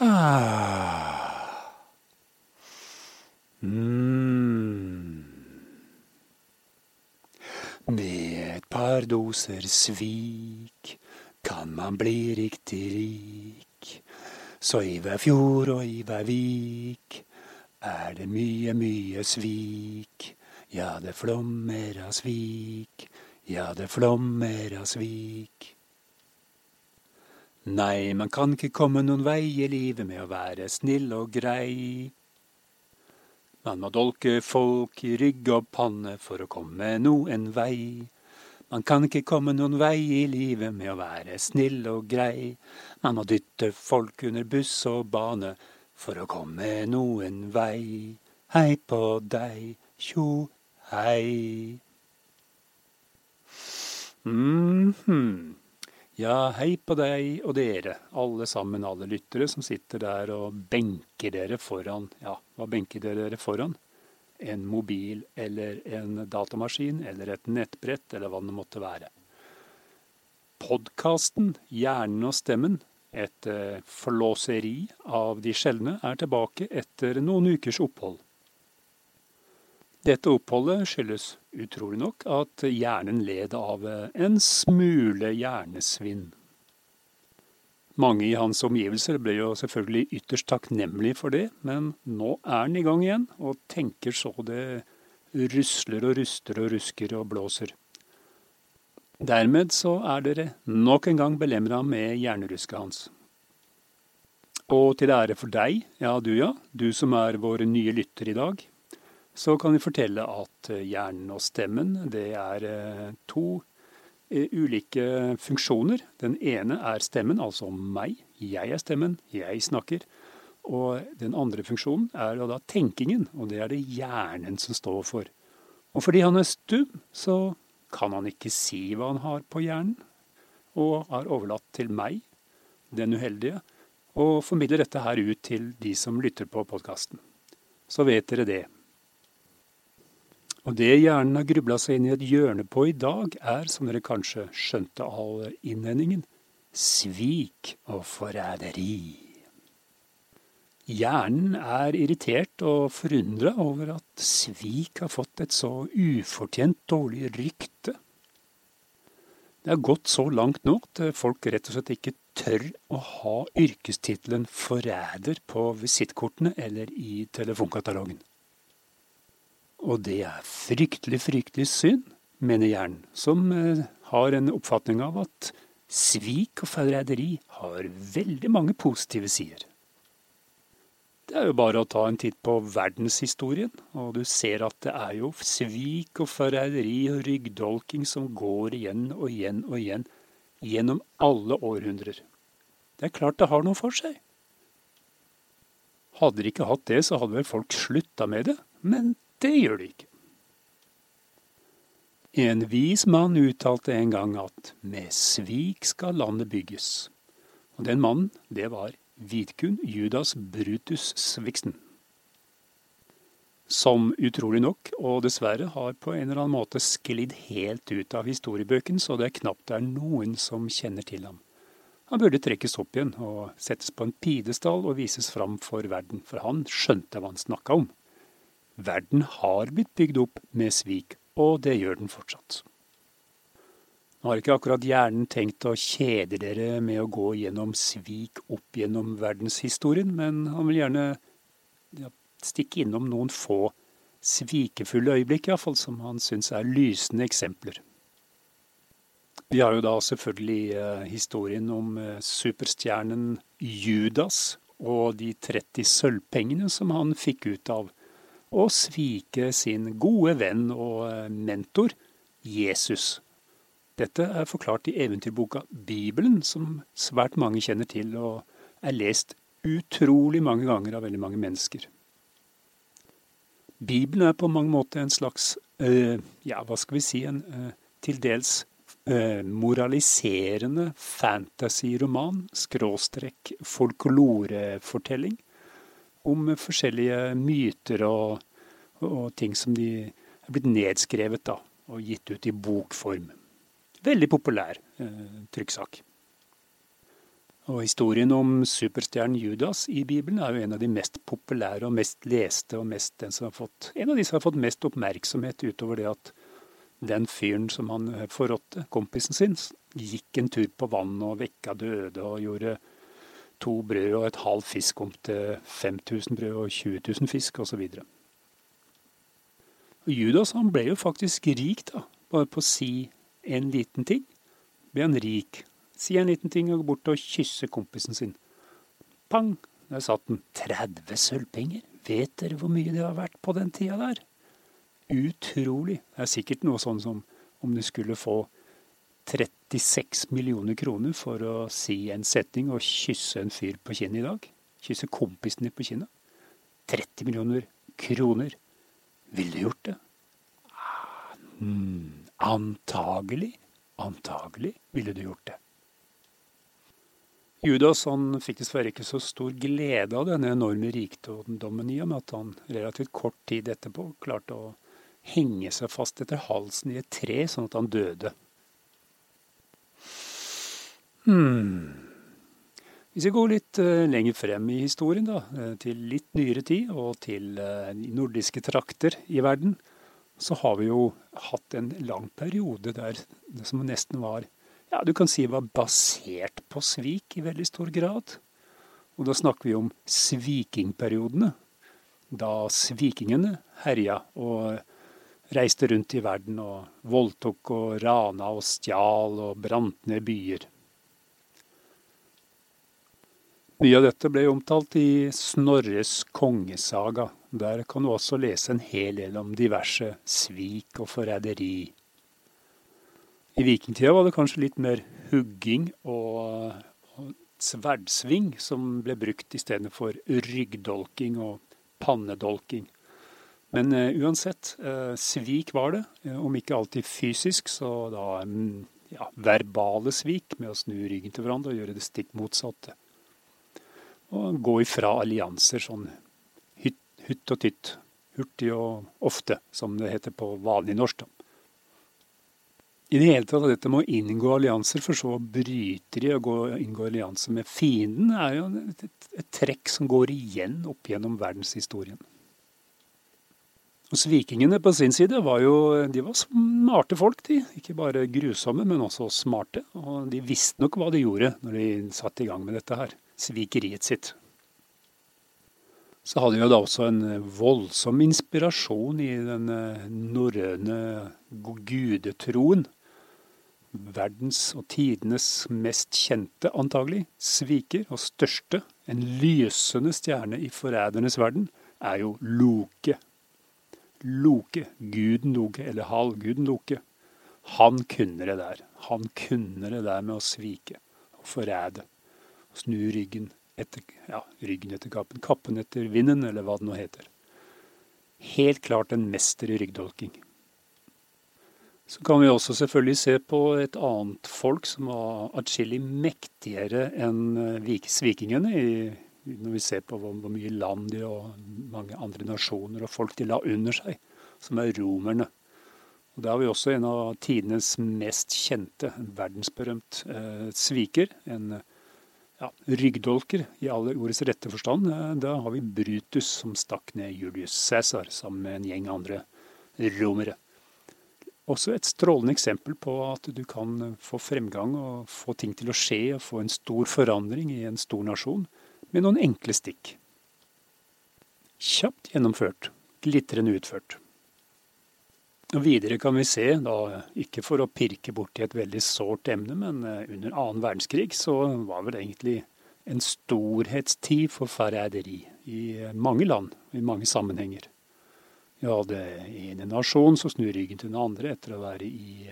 Ah. Mm. Med et par doser svik kan man bli riktig rik. Så i hver fjord og i hver vik er det mye, mye svik. Ja, det flommer av svik. Ja, det flommer av svik. Nei, man kan ikke komme noen vei i livet med å være snill og grei. Man må dolke folk i rygg og panne for å komme noen vei. Man kan ikke komme noen vei i livet med å være snill og grei. Man må dytte folk under buss og bane for å komme noen vei. Hei på deg, tjo hei. Mm -hmm. Ja, hei på deg og dere, alle sammen, alle lyttere som sitter der og benker dere foran Ja, hva benker dere foran? En mobil eller en datamaskin eller et nettbrett eller hva det måtte være. Podkasten Hjernen og stemmen, et eh, flåseri av de sjeldne, er tilbake etter noen ukers opphold. Dette oppholdet skyldes utrolig nok at hjernen led av en smule hjernesvinn. Mange i hans omgivelser ble jo selvfølgelig ytterst takknemlige for det, men nå er han i gang igjen, og tenker så det rusler og ruster og rusker og blåser. Dermed så er dere nok en gang belemra med hjernerusket hans. Og til ære for deg, ja du ja, du som er vår nye lytter i dag, så kan vi fortelle at eh, hjernen og stemmen det er eh, to eh, ulike funksjoner. Den ene er stemmen, altså meg. Jeg er stemmen, jeg snakker. Og den andre funksjonen er da tenkingen, og det er det hjernen som står for. Og fordi han er stum, så kan han ikke si hva han har på hjernen, og har overlatt til meg, den uheldige, å formidle dette her ut til de som lytter på podkasten. Så vet dere det. Og det hjernen har grubla seg inn i et hjørne på i dag, er, som dere kanskje skjønte av innledningen, svik og forræderi. Hjernen er irritert og forundra over at svik har fått et så ufortjent dårlig rykte. Det har gått så langt nå at folk rett og slett ikke tør å ha yrkestittelen forræder på visittkortene eller i telefonkatalogen. Og det er fryktelig, fryktelig synd, mener Jern, som eh, har en oppfatning av at svik og forræderi har veldig mange positive sider. Det er jo bare å ta en titt på verdenshistorien, og du ser at det er jo svik og forræderi og ryggdolking som går igjen og igjen og igjen gjennom alle århundrer. Det er klart det har noe for seg. Hadde de ikke hatt det, så hadde vel folk slutta med det, men det gjør det ikke. En vis mann uttalte en gang at med svik skal landet bygges. Og den mannen, det var Vidkun Judas Brutus Sviksen. Som utrolig nok, og dessverre, har på en eller annen måte sklidd helt ut av historiebøkene, så det er knapt det er noen som kjenner til ham. Han burde trekkes opp igjen og settes på en pidestall og vises fram for verden, for han skjønte hva han snakka om. Verden har blitt bygd opp med svik, og det gjør den fortsatt. Nå har ikke akkurat hjernen tenkt å kjede dere med å gå gjennom svik opp gjennom verdenshistorien, men han vil gjerne ja, stikke innom noen få svikefulle øyeblikk, iallfall, som han syns er lysende eksempler. Vi har jo da selvfølgelig eh, historien om eh, superstjernen Judas og de 30 sølvpengene som han fikk ut av og svike sin gode venn og eh, mentor Jesus. Dette er forklart i eventyrboka Bibelen, som svært mange kjenner til og er lest utrolig mange ganger av veldig mange mennesker. Bibelen er på mange måter en slags, øh, ja, hva skal vi si, en øh, til dels øh, moraliserende fantasyroman, skråstrekk folklorefortelling, om forskjellige myter og, og, ting som de er blitt nedskrevet da, og gitt ut i bokform. Veldig populær eh, trykksak. Og historien om superstjernen Judas i Bibelen er jo en av de mest populære og mest leste, og mest, den som har fått, en av de som har fått mest oppmerksomhet utover det at den fyren som han forrådte, kompisen sin, gikk en tur på vannet og vekka døde og gjorde to brød og et halvt fisk om til 5000 brød og 20 000 fisk osv. Judas han ble jo faktisk rik, da, bare på å si en liten ting. Ble han rik. Si en liten ting og gå bort og kysse kompisen sin. Pang! Der satt den. 30 sølvpenger. Vet dere hvor mye det har vært på den tida der? Utrolig. Det er sikkert noe sånn som om du skulle få 36 millioner kroner for å si en setning og kysse en fyr på kinnet i dag. Kysse kompisen din på kinnet. 30 millioner kroner. Ville du gjort det? Mm, antagelig, antagelig ville du gjort det. Judas han fikk dessverre ikke så stor glede av denne enorme rikdommen i og med at han relativt kort tid etterpå klarte å henge seg fast etter halsen i et tre, sånn at han døde. Hmm. Hvis vi går litt uh, lenger frem i historien, da, uh, til litt nyere tid og til uh, nordiske trakter i verden, så har vi jo hatt en lang periode der det som nesten var ja, du kan si var basert på svik i veldig stor grad. Og da snakker vi om svikingperiodene. Da svikingene herja og reiste rundt i verden og voldtok og rana og stjal og brant ned byer. Mye av dette ble omtalt i Snorres kongesaga. Der kan du også lese en hel del om diverse svik og forræderi. I vikingtida var det kanskje litt mer hugging og, sverdsving som ble brukt istedenfor ryggdolking og pannedolking. Men uh, uansett, uh, svik var det. Uh, om ikke alltid fysisk, så da um, ja, verbale svik med å snu ryggen til hverandre og gjøre det stikk motsatte og gå ifra allianser sånn hytt, hytt og tytt. Hurtig og ofte, som det heter på vanlig norsk. da. I det hele tatt dette med å inngå allianser, for så å bryte de og gå, inngå allianser med fienden, er jo et, et, et, trekk som går igjen opp gjennom verdenshistorien. Og Svikingene på sin side var jo de var smarte folk, de. Ikke bare grusomme, men også smarte. Og de visste nok hva de gjorde når de satte i gang med dette her svikeriet sitt. Så hadde vi da også en voldsom inspirasjon i den eh, norrøne gudetroen. Verdens og tidenes mest kjente, antagelig, sviker og største, en lysende stjerne i forrædernes verden, er jo Loke. Loke, guden Loke, eller halvguden Loke. Han kunne det der. Han kunne det der med å svike og forræde snu ryggen etter, ja, ryggen etter kappen, kappen etter vinden, eller hva det nå heter. Helt klart en mester i ryggdolking. Så kan vi også selvfølgelig se på et annet folk som var atskillig mektigere enn vikingene. svikingene, når vi ser på hvor mye land de og mange andre nasjoner og folk de la under seg, som er romerne. Og Da har vi også en av tidenes mest kjente, verdensberømt eh, sviker. en ja, ryggdolker i alle ordets rette forstand. Eh, da har vi Brutus som stakk ned Julius Cæsar sammen med en gjeng andre romere. Også et strålende eksempel på at du kan få fremgang og få ting til å skje og få en stor forandring i en stor nasjon med noen enkle stikk. Kjapt gjennomført, glitrende utført. Videre kan vi se, da, ikke for å pirke borti et veldig sårt emne, men eh, under annen verdenskrig så var vel egentlig en storhetstid for forræderi i mange land, i mange sammenhenger. Vi hadde en nasjon som snur ryggen til den andre etter å være i,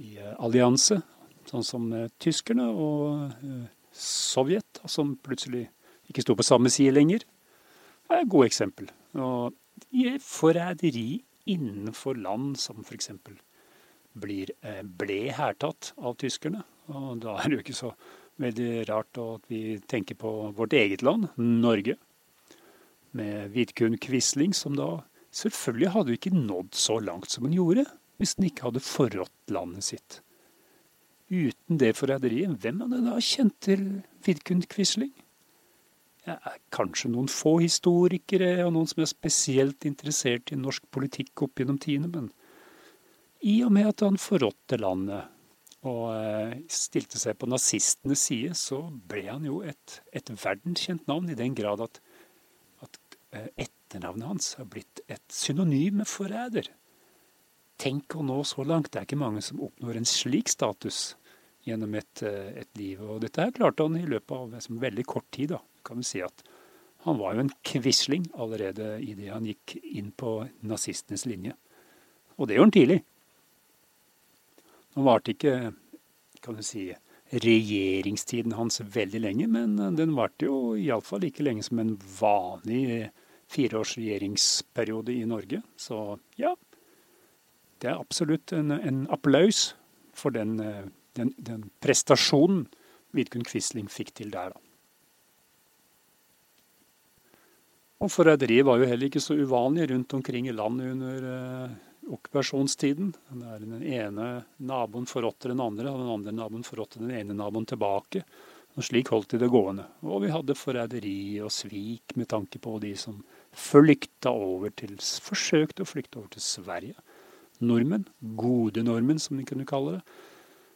i allianse, sånn som eh, tyskerne og eh, Sovjet, som plutselig ikke sto på samme side lenger. Det er et godt eksempel. Og forræderi innenfor land som f.eks. Blir, ble hærtatt av tyskerne. Og da er det jo ikke så veldig rart at vi tenker på vårt eget land, Norge. Med Vidkun Quisling, som da selvfølgelig hadde ikke nådd så langt som hun gjorde, hvis den ikke hadde forrådt landet sitt. Uten det forræderiet, hvem hadde da kjent til Vidkun Quisling? Kanskje noen få historikere og noen som er spesielt interessert i norsk politikk opp gjennom tidene, men i og med at han forrådte landet og eh, stilte seg på nazistenes side, så ble han jo et, et verdenskjent navn, i den grad at, at eh, etternavnet hans har blitt et synonym med forræder. Tenk å nå så langt. Det er ikke mange som oppnår en slik status gjennom et, eh, et liv. Og dette her klarte han i løpet av veldig kort tid. da, kan vi si at Han var jo en quisling allerede idet han gikk inn på nazistenes linje. Og det gjorde han tidlig. Nå varte ikke kan du si, regjeringstiden hans veldig lenge, men den varte jo iallfall like lenge som en vanlig fireårs regjeringsperiode i Norge. Så ja, det er absolutt en, en applaus for den, den, den prestasjonen Vidkun Quisling fikk til der, da. Og forræderi var jo heller ikke så uvanlig rundt omkring i landet under eh, okkupasjonstiden. Den ene naboen forrådte den andre, og den andre naboen forrådte den ene naboen tilbake. Og Slik holdt de det gående. Og vi hadde forræderi og svik med tanke på de som flykta over til Forsøkte å flykte over til Sverige. Nordmenn, gode nordmenn som de kunne kalle det,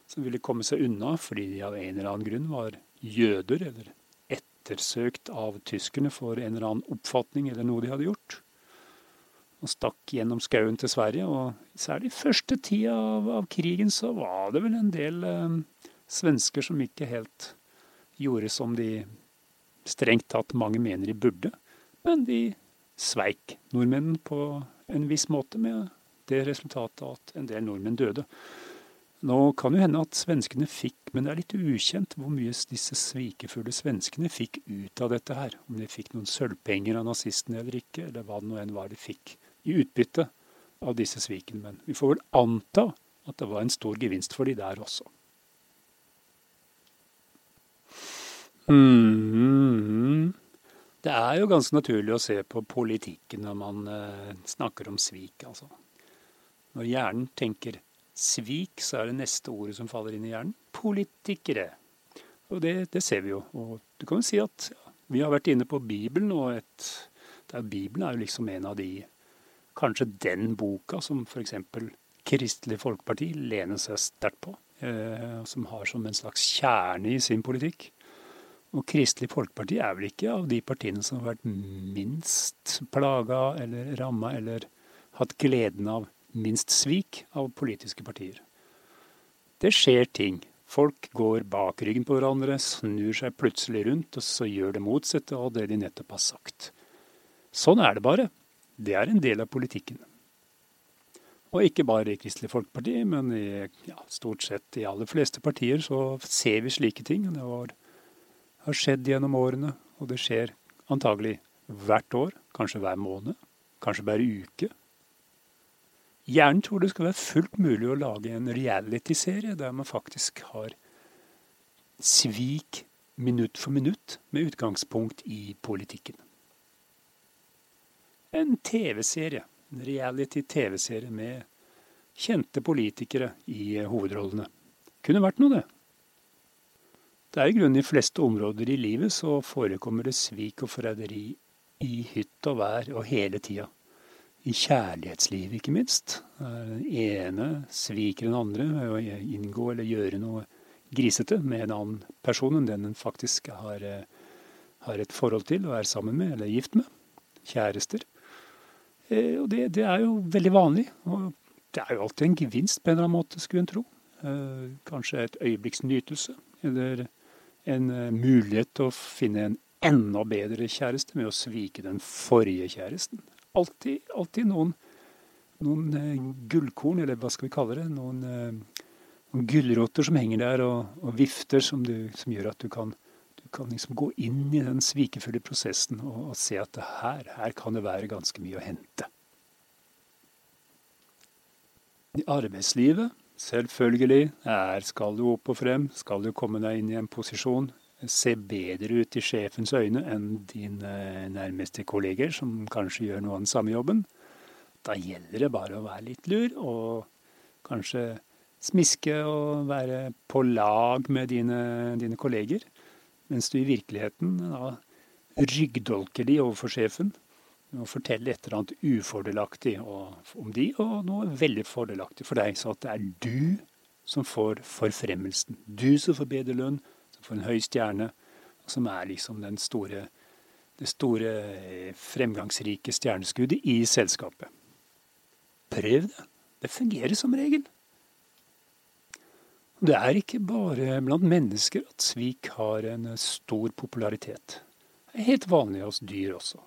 som ville komme seg unna fordi de av en eller annen grunn var jøder, eller ettersøkt av tyskerne for en eller annen oppfatning eller noe de hadde gjort og stakk gjennom skauen til Sverige. Og særlig første tida av, av, krigen så var det vel en del eh, svensker som ikke helt gjorde som de strengt tatt mange mener de burde. Men de sveik nordmennene på en viss måte, med det resultatet at en del nordmenn døde. Nå kan jo hende at svenskene fikk, men det er litt ukjent hvor mye disse svikefulle svenskene fikk ut av dette her. Om de fikk noen sølvpenger av nazistene eller ikke, eller hva det nå enn var de fikk i utbytte av disse svikene. Men vi får vel anta at det var en stor gevinst for de der også. Mm. Det er jo ganske naturlig å se på politikken når man uh, snakker om svik, altså. Når hjernen tenker svik, så er det neste ordet som faller inn i hjernen politikere. Og det, det ser vi jo. Og du kan jo si at ja, vi har vært inne på Bibelen, og et, Bibelen er jo liksom en av de kanskje den boka som f.eks. Kristelig Folkeparti lener seg sterkt på, eh, som har som en slags kjerne i sin politikk. Og Kristelig Folkeparti er vel ikke av de partiene som har vært minst plaga eller ramma eller hatt gleden av minst svik av politiske partier. Det skjer ting. Folk går bak ryggen på hverandre, snur seg plutselig rundt, og så gjør det motsatte av det de nettopp har sagt. Sånn er det bare. Det er en del av politikken. Og ikke bare i Kristelig Folkeparti, men i ja, stort sett i aller fleste partier så ser vi slike ting. Det har, har skjedd gjennom årene, og det skjer antagelig hvert år, kanskje hver måned, kanskje hver uke. Hjernen tror det skal være fullt mulig å lage en reality-serie der man faktisk har svik minutt for minutt med utgangspunkt i politikken en TV-serie. En reality-TV-serie med kjente politikere i hovedrollene. Kunne vært noe, det. Det er i grunnen i fleste områder i livet så forekommer det svik og forræderi i hytt og vær og hele tida. I kjærlighetslivet, ikke minst. Den ene sviker den andre ved å inngå eller gjøre noe grisete med en annen person enn den en faktisk har, eh, har et forhold til og er sammen med eller er gift med. Kjærester. Eh, og det, det, er jo veldig vanlig. Og det er jo alltid en gevinst på en eller annen måte, skulle en tro. Eh, kanskje et øyeblikks nytelse, eller en eh, mulighet til å finne en enda bedre kjæreste med å svike den forrige kjæresten. Alltid, alltid noen, noen gullkorn, eller hva skal vi kalle det. Noen, noen gulroter som henger der og, og vifter, som, du, som gjør at du kan du kan liksom gå inn i den svikefulle prosessen og, og se at her, her kan det være ganske mye å hente. I arbeidslivet, selvfølgelig, her skal du opp og frem, skal du komme deg inn i en posisjon. Se bedre ut i sjefens øyne enn dine nærmeste kolleger, som kanskje gjør noe av den samme jobben. Da gjelder det bare å være litt lur, og kanskje smiske og være på lag med dine, dine kolleger. mens du i virkeligheten da ryggdolker de overfor sjefen og forteller et eller annet ufordelaktig om de, og noe veldig fordelaktig for deg. Så at det er du som får forfremmelsen. Du som får bedre lønn, får en høy stjerne, som er liksom store, det store eh, fremgangsrike stjerneskuddet i selskapet. Prøv det. Det fungerer som regel. Det er ikke bare blant mennesker at svik har en stor popularitet. Det er helt vanlig hos dyr også.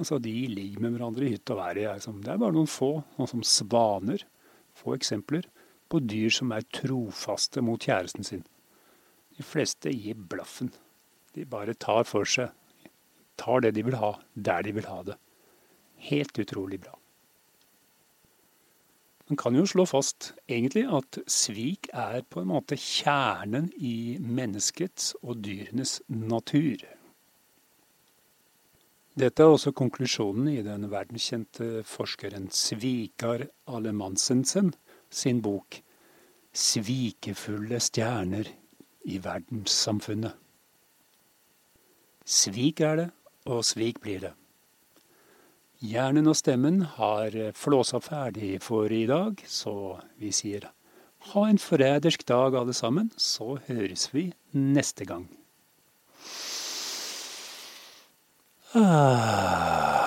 Altså, De ligger med hverandre i hytt og vær. Det er bare noen få, sånn som svaner, få eksempler på dyr som er trofaste mot kjæresten sin. De fleste gir blaffen. De bare tar for seg. Tar det de vil ha, der de vil ha det. Helt utrolig bra. Man kan jo slå fast egentlig at svik er på en måte kjernen i menneskets og dyrenes natur. Dette er også konklusjonen i den verdenskjente forskeren Svikar Alemansensen sin bok 'Svikefulle stjerner i verdenssamfunnet'. Svik er det, og svik blir det. Hjernen og stemmen har flåsa ferdig for i dag, så vi sier ha en forrædersk dag alle sammen, så høres vi neste gang. Ah.